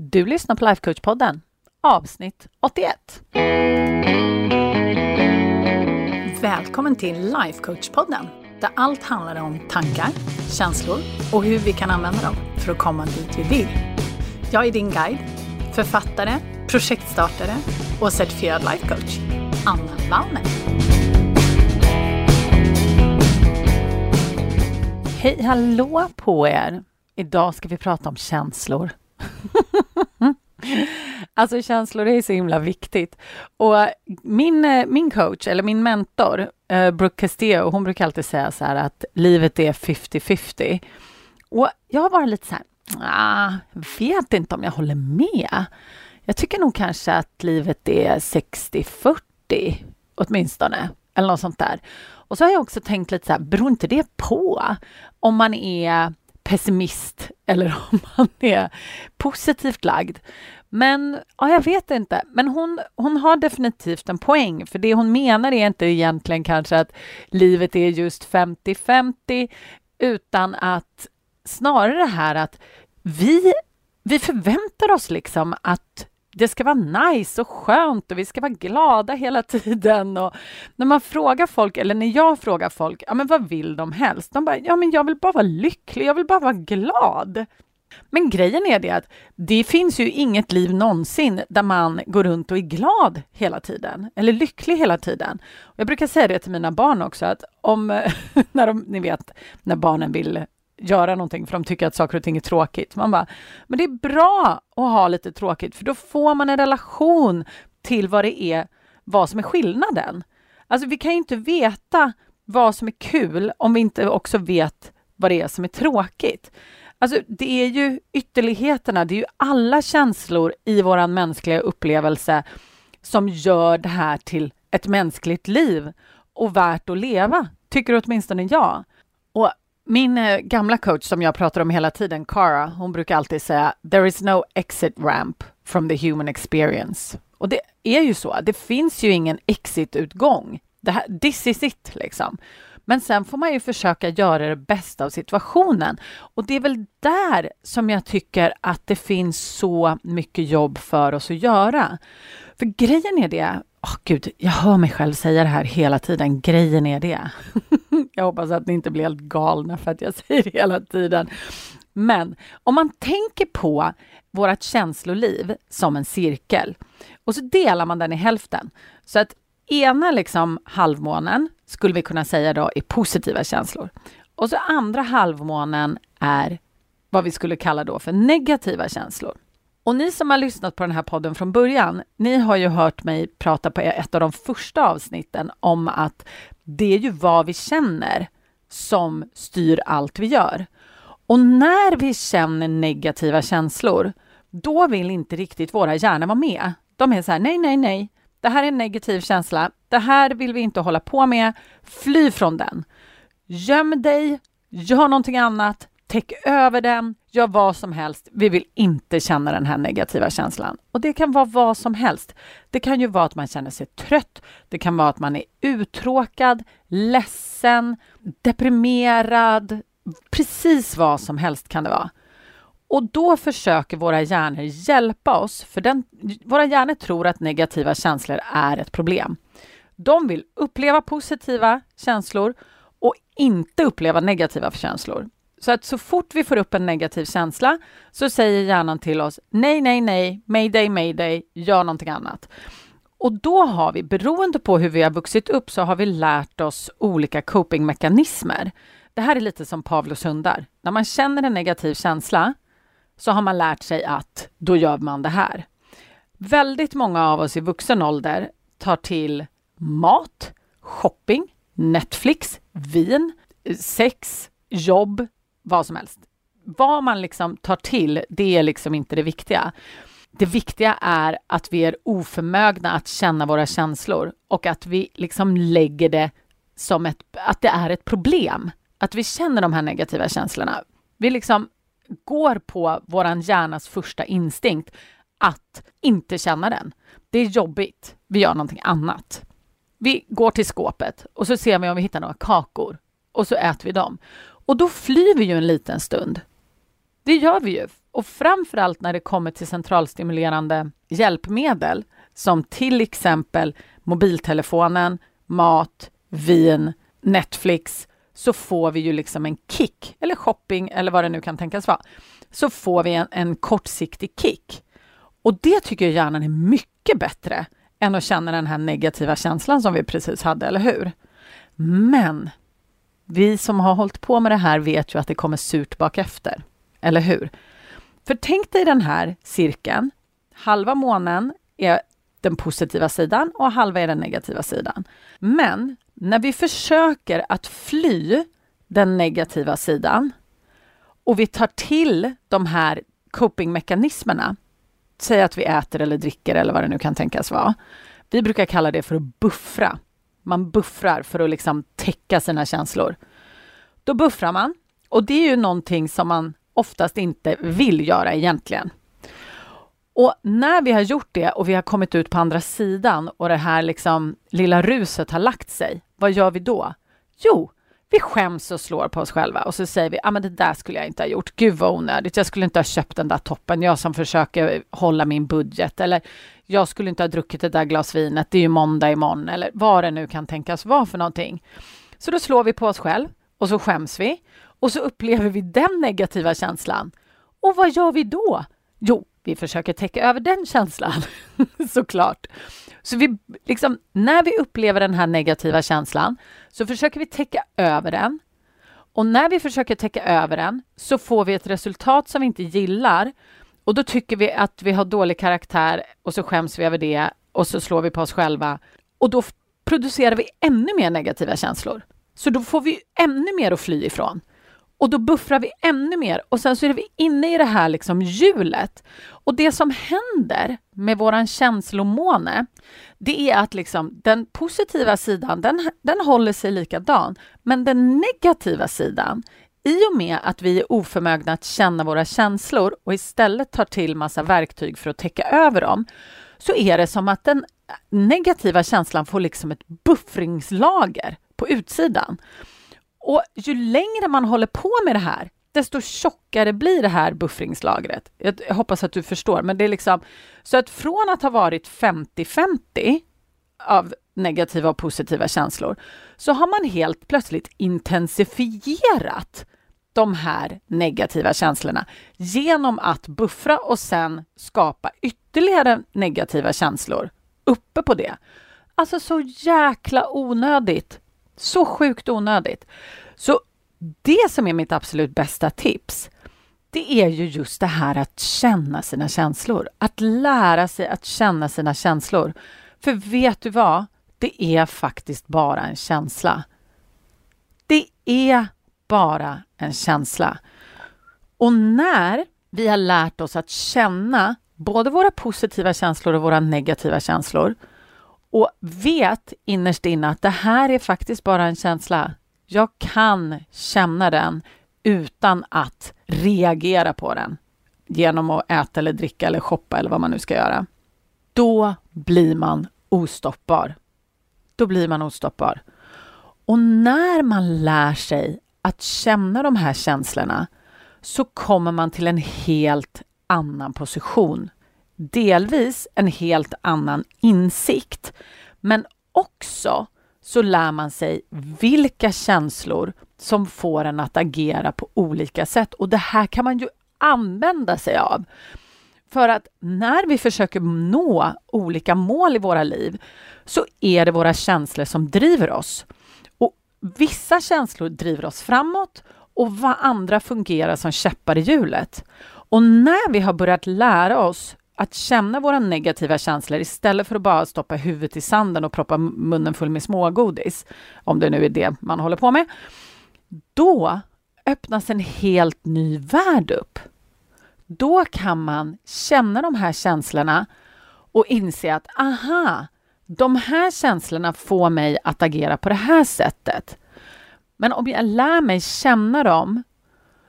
Du lyssnar på Lifecoach-podden, avsnitt 81. Välkommen till Lifecoach-podden, där allt handlar om tankar, känslor och hur vi kan använda dem för att komma dit vi vill. Jag är din guide, författare, projektstartare och certifierad lifecoach, Anna Wallner. Hej hallå på er! Idag ska vi prata om känslor. alltså känslor är så himla viktigt. Och min, eh, min coach, eller min mentor, eh, Brooke Castillo, hon brukar alltid säga så här att livet är 50-50. Och jag har varit lite så här, ah, vet inte om jag håller med. Jag tycker nog kanske att livet är 60-40 åtminstone, eller något sånt där. Och så har jag också tänkt lite så här, beror inte det på om man är pessimist eller om man är positivt lagd. Men ja, jag vet inte. Men hon, hon har definitivt en poäng, för det hon menar är inte egentligen kanske att livet är just 50-50, utan att snarare det här att vi, vi förväntar oss liksom att det ska vara nice och skönt och vi ska vara glada hela tiden. Och när man frågar folk, eller när jag frågar folk, ja men vad vill de helst? De bara, ja men jag vill bara vara lycklig, jag vill bara vara glad. Men grejen är det att det finns ju inget liv någonsin där man går runt och är glad hela tiden, eller lycklig hela tiden. Jag brukar säga det till mina barn också, att om, när de, ni vet, när barnen vill göra någonting för de tycker att saker och ting är tråkigt. Man bara, men det är bra att ha lite tråkigt för då får man en relation till vad det är, vad som är skillnaden. Alltså vi kan ju inte veta vad som är kul om vi inte också vet vad det är som är tråkigt. Alltså det är ju ytterligheterna, det är ju alla känslor i våran mänskliga upplevelse som gör det här till ett mänskligt liv och värt att leva, tycker åtminstone jag. Och min eh, gamla coach som jag pratar om hela tiden, Cara, hon brukar alltid säga “There is no exit ramp from the human experience”. Och det är ju så. Det finns ju ingen exit-utgång. Det här, this is it, liksom. Men sen får man ju försöka göra det bästa av situationen. Och det är väl där som jag tycker att det finns så mycket jobb för oss att göra. För grejen är det, oh, gud, jag hör mig själv säga det här hela tiden, grejen är det. jag hoppas att ni inte blir helt galna för att jag säger det hela tiden. Men om man tänker på vårt känsloliv som en cirkel och så delar man den i hälften. Så att ena liksom halvmånen skulle vi kunna säga då är positiva känslor. Och så andra halvmånen är vad vi skulle kalla då för negativa känslor. Och ni som har lyssnat på den här podden från början, ni har ju hört mig prata på ett av de första avsnitten om att det är ju vad vi känner som styr allt vi gör. Och när vi känner negativa känslor, då vill inte riktigt våra hjärnor vara med. De är så här, nej, nej, nej, det här är en negativ känsla. Det här vill vi inte hålla på med. Fly från den. Göm dig, gör någonting annat, täck över den, gör vad som helst. Vi vill inte känna den här negativa känslan. Och det kan vara vad som helst. Det kan ju vara att man känner sig trött. Det kan vara att man är uttråkad, ledsen, deprimerad. Precis vad som helst kan det vara. Och då försöker våra hjärnor hjälpa oss, för den, våra hjärnor tror att negativa känslor är ett problem. De vill uppleva positiva känslor och inte uppleva negativa känslor. Så att så fort vi får upp en negativ känsla så säger hjärnan till oss nej, nej, nej, mayday, mayday, gör någonting annat. Och då har vi, beroende på hur vi har vuxit upp, så har vi lärt oss olika copingmekanismer. Det här är lite som Pavlos hundar. När man känner en negativ känsla så har man lärt sig att då gör man det här. Väldigt många av oss i vuxen ålder tar till mat, shopping, Netflix, vin, eh, sex, jobb, vad som helst. Vad man liksom tar till, det är liksom inte det viktiga. Det viktiga är att vi är oförmögna att känna våra känslor och att vi liksom lägger det som ett, att det är ett problem. Att vi känner de här negativa känslorna. Vi liksom går på våran hjärnas första instinkt att inte känna den. Det är jobbigt. Vi gör någonting annat. Vi går till skåpet och så ser vi om vi hittar några kakor och så äter vi dem. Och då flyr vi ju en liten stund. Det gör vi ju. Och framförallt när det kommer till centralstimulerande hjälpmedel som till exempel mobiltelefonen, mat, vin, Netflix, så får vi ju liksom en kick, eller shopping eller vad det nu kan tänkas vara, så får vi en, en kortsiktig kick. Och det tycker jag hjärnan är mycket bättre än att känna den här negativa känslan som vi precis hade, eller hur? Men vi som har hållit på med det här vet ju att det kommer surt bak efter, eller hur? För tänk dig den här cirkeln. Halva månen är den positiva sidan och halva är den negativa sidan. Men när vi försöker att fly den negativa sidan och vi tar till de här copingmekanismerna, säg att vi äter eller dricker eller vad det nu kan tänkas vara. Vi brukar kalla det för att buffra. Man buffrar för att liksom täcka sina känslor. Då buffrar man och det är ju någonting som man oftast inte vill göra egentligen. Och när vi har gjort det och vi har kommit ut på andra sidan och det här liksom lilla ruset har lagt sig, vad gör vi då? Jo, vi skäms och slår på oss själva och så säger vi, ah, men det där skulle jag inte ha gjort. Gud vad onödigt. Jag skulle inte ha köpt den där toppen. Jag som försöker hålla min budget. Eller jag skulle inte ha druckit det där glas vinet. Det är ju måndag imorgon. Eller vad det nu kan tänkas vara för någonting. Så då slår vi på oss själv och så skäms vi och så upplever vi den negativa känslan. Och vad gör vi då? Jo, vi försöker täcka över den känslan, såklart. Så vi, liksom, när vi upplever den här negativa känslan så försöker vi täcka över den. Och när vi försöker täcka över den så får vi ett resultat som vi inte gillar. Och då tycker vi att vi har dålig karaktär och så skäms vi över det och så slår vi på oss själva. Och då producerar vi ännu mer negativa känslor. Så då får vi ännu mer att fly ifrån. Och då buffrar vi ännu mer och sen så är vi inne i det här liksom hjulet. Och det som händer med våran känslomåne, det är att liksom den positiva sidan, den, den håller sig likadan. Men den negativa sidan, i och med att vi är oförmögna att känna våra känslor och istället tar till massa verktyg för att täcka över dem, så är det som att den negativa känslan får liksom ett buffringslager på utsidan. Och ju längre man håller på med det här, desto tjockare blir det här buffringslagret. Jag hoppas att du förstår, men det är liksom så att från att ha varit 50-50 av negativa och positiva känslor så har man helt plötsligt intensifierat de här negativa känslorna genom att buffra och sen skapa ytterligare negativa känslor uppe på det. Alltså så jäkla onödigt så sjukt onödigt. Så det som är mitt absolut bästa tips, det är ju just det här att känna sina känslor. Att lära sig att känna sina känslor. För vet du vad? Det är faktiskt bara en känsla. Det är bara en känsla. Och när vi har lärt oss att känna både våra positiva känslor och våra negativa känslor och vet innerst inne att det här är faktiskt bara en känsla. Jag kan känna den utan att reagera på den genom att äta eller dricka eller shoppa eller vad man nu ska göra. Då blir man ostoppbar. Då blir man ostoppbar. Och när man lär sig att känna de här känslorna så kommer man till en helt annan position delvis en helt annan insikt. Men också så lär man sig vilka känslor som får en att agera på olika sätt. Och det här kan man ju använda sig av. För att när vi försöker nå olika mål i våra liv så är det våra känslor som driver oss. Och Vissa känslor driver oss framåt och vad andra fungerar som käppar i hjulet. Och när vi har börjat lära oss att känna våra negativa känslor istället för att bara stoppa huvudet i sanden och proppa munnen full med smågodis, om det nu är det man håller på med, då öppnas en helt ny värld upp. Då kan man känna de här känslorna och inse att aha, de här känslorna får mig att agera på det här sättet. Men om jag lär mig känna dem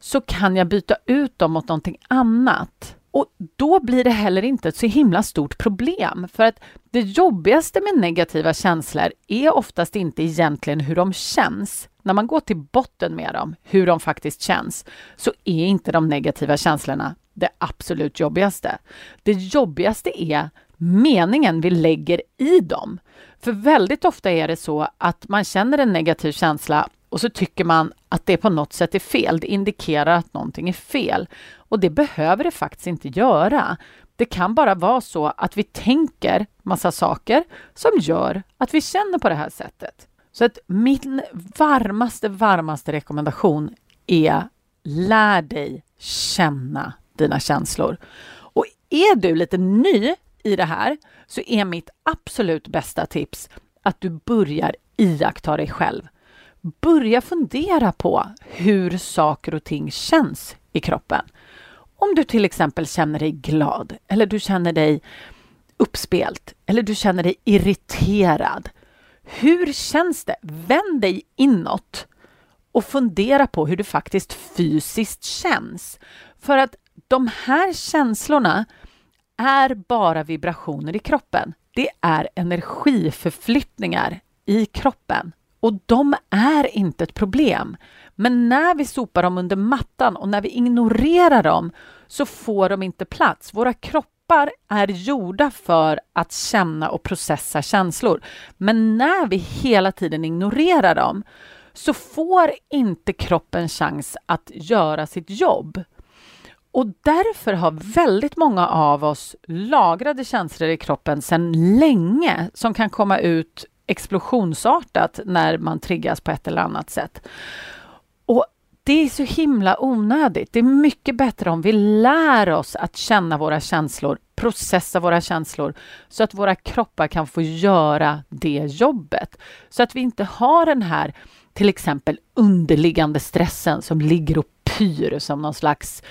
så kan jag byta ut dem mot någonting annat. Och då blir det heller inte ett så himla stort problem. För att det jobbigaste med negativa känslor är oftast inte egentligen hur de känns. När man går till botten med dem, hur de faktiskt känns, så är inte de negativa känslorna det absolut jobbigaste. Det jobbigaste är meningen vi lägger i dem. För väldigt ofta är det så att man känner en negativ känsla och så tycker man att det på något sätt är fel. Det indikerar att någonting är fel. Och det behöver det faktiskt inte göra. Det kan bara vara så att vi tänker massa saker som gör att vi känner på det här sättet. Så att min varmaste, varmaste rekommendation är lär dig känna dina känslor. Och är du lite ny i det här så är mitt absolut bästa tips att du börjar iaktta dig själv. Börja fundera på hur saker och ting känns i kroppen. Om du till exempel känner dig glad eller du känner dig uppspelt eller du känner dig irriterad. Hur känns det? Vänd dig inåt och fundera på hur det faktiskt fysiskt känns. För att de här känslorna är bara vibrationer i kroppen. Det är energiförflyttningar i kroppen och de är inte ett problem. Men när vi sopar dem under mattan och när vi ignorerar dem så får de inte plats. Våra kroppar är gjorda för att känna och processa känslor. Men när vi hela tiden ignorerar dem så får inte kroppen chans att göra sitt jobb. Och därför har väldigt många av oss lagrade känslor i kroppen sedan länge som kan komma ut explosionsartat när man triggas på ett eller annat sätt. Och det är så himla onödigt. Det är mycket bättre om vi lär oss att känna våra känslor, processa våra känslor så att våra kroppar kan få göra det jobbet. Så att vi inte har den här till exempel underliggande stressen som ligger och pyr som någon slags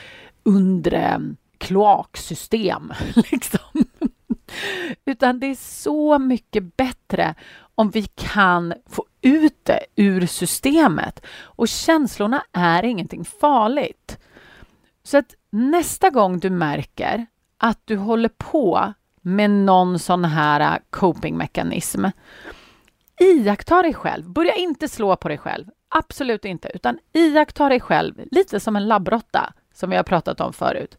undre kloaksystem. Liksom. Utan det är så mycket bättre om vi kan få ut det ur systemet. Och känslorna är ingenting farligt. Så att nästa gång du märker att du håller på med någon sån här äh, copingmekanism, iaktta dig själv. Börja inte slå på dig själv. Absolut inte, utan iaktta dig själv lite som en labbrotta som vi har pratat om förut.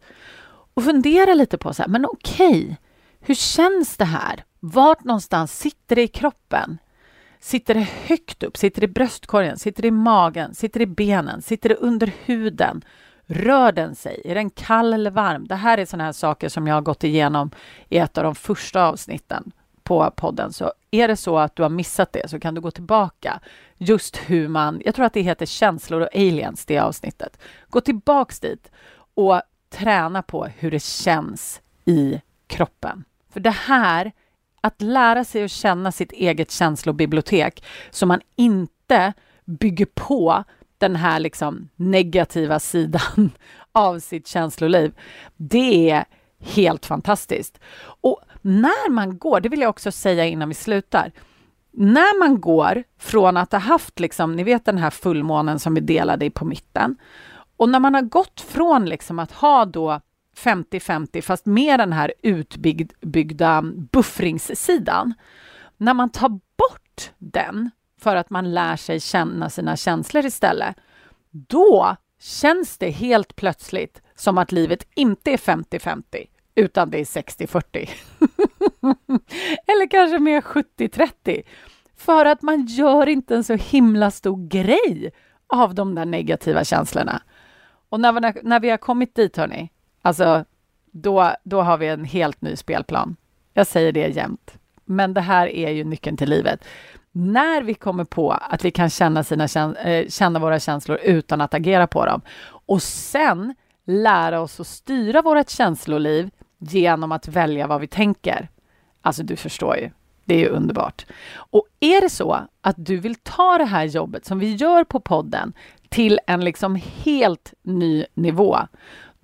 Och fundera lite på så här, men okej, okay, hur känns det här? Vart någonstans sitter det i kroppen? Sitter det högt upp? Sitter det i bröstkorgen? Sitter det i magen? Sitter det i benen? Sitter det under huden? Rör den sig? Är den kall eller varm? Det här är sådana här saker som jag har gått igenom i ett av de första avsnitten på podden. Så är det så att du har missat det så kan du gå tillbaka. Just hur man, jag tror att det heter känslor och aliens, det avsnittet. Gå tillbaks dit och träna på hur det känns i kroppen. För det här, att lära sig att känna sitt eget känslobibliotek så man inte bygger på den här liksom negativa sidan av sitt känsloliv, det är helt fantastiskt. Och när man går, det vill jag också säga innan vi slutar, när man går från att ha haft, liksom, ni vet den här fullmånen som vi delade på mitten, och när man har gått från liksom att ha då 50-50, fast med den här utbyggda buffringssidan, när man tar bort den för att man lär sig känna sina känslor istället, då känns det helt plötsligt som att livet inte är 50-50, utan det är 60-40. Eller kanske mer 70-30. För att man gör inte en så himla stor grej av de där negativa känslorna. Och när, när vi har kommit dit, hörni, alltså, då, då har vi en helt ny spelplan. Jag säger det jämt. Men det här är ju nyckeln till livet. När vi kommer på att vi kan känna, sina, eh, känna våra känslor utan att agera på dem och sen lära oss att styra vårt känsloliv genom att välja vad vi tänker. Alltså, du förstår ju. Det är ju underbart. Och är det så att du vill ta det här jobbet som vi gör på podden till en liksom helt ny nivå,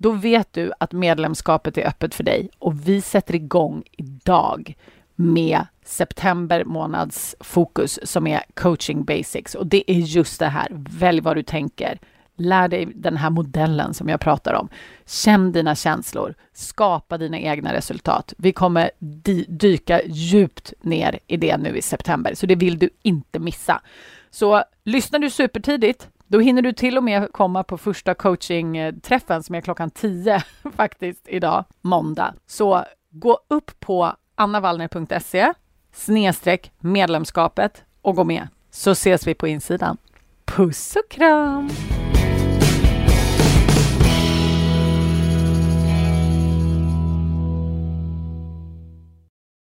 då vet du att medlemskapet är öppet för dig och vi sätter igång idag med september månads fokus som är coaching basics och det är just det här. Välj vad du tänker. Lär dig den här modellen som jag pratar om. Känn dina känslor. Skapa dina egna resultat. Vi kommer dy dyka djupt ner i det nu i september, så det vill du inte missa. Så lyssnar du supertidigt då hinner du till och med komma på första coachingträffen som är klockan 10 faktiskt idag, måndag. Så gå upp på annavallner.se snedstreck medlemskapet och gå med så ses vi på insidan. Puss och kram!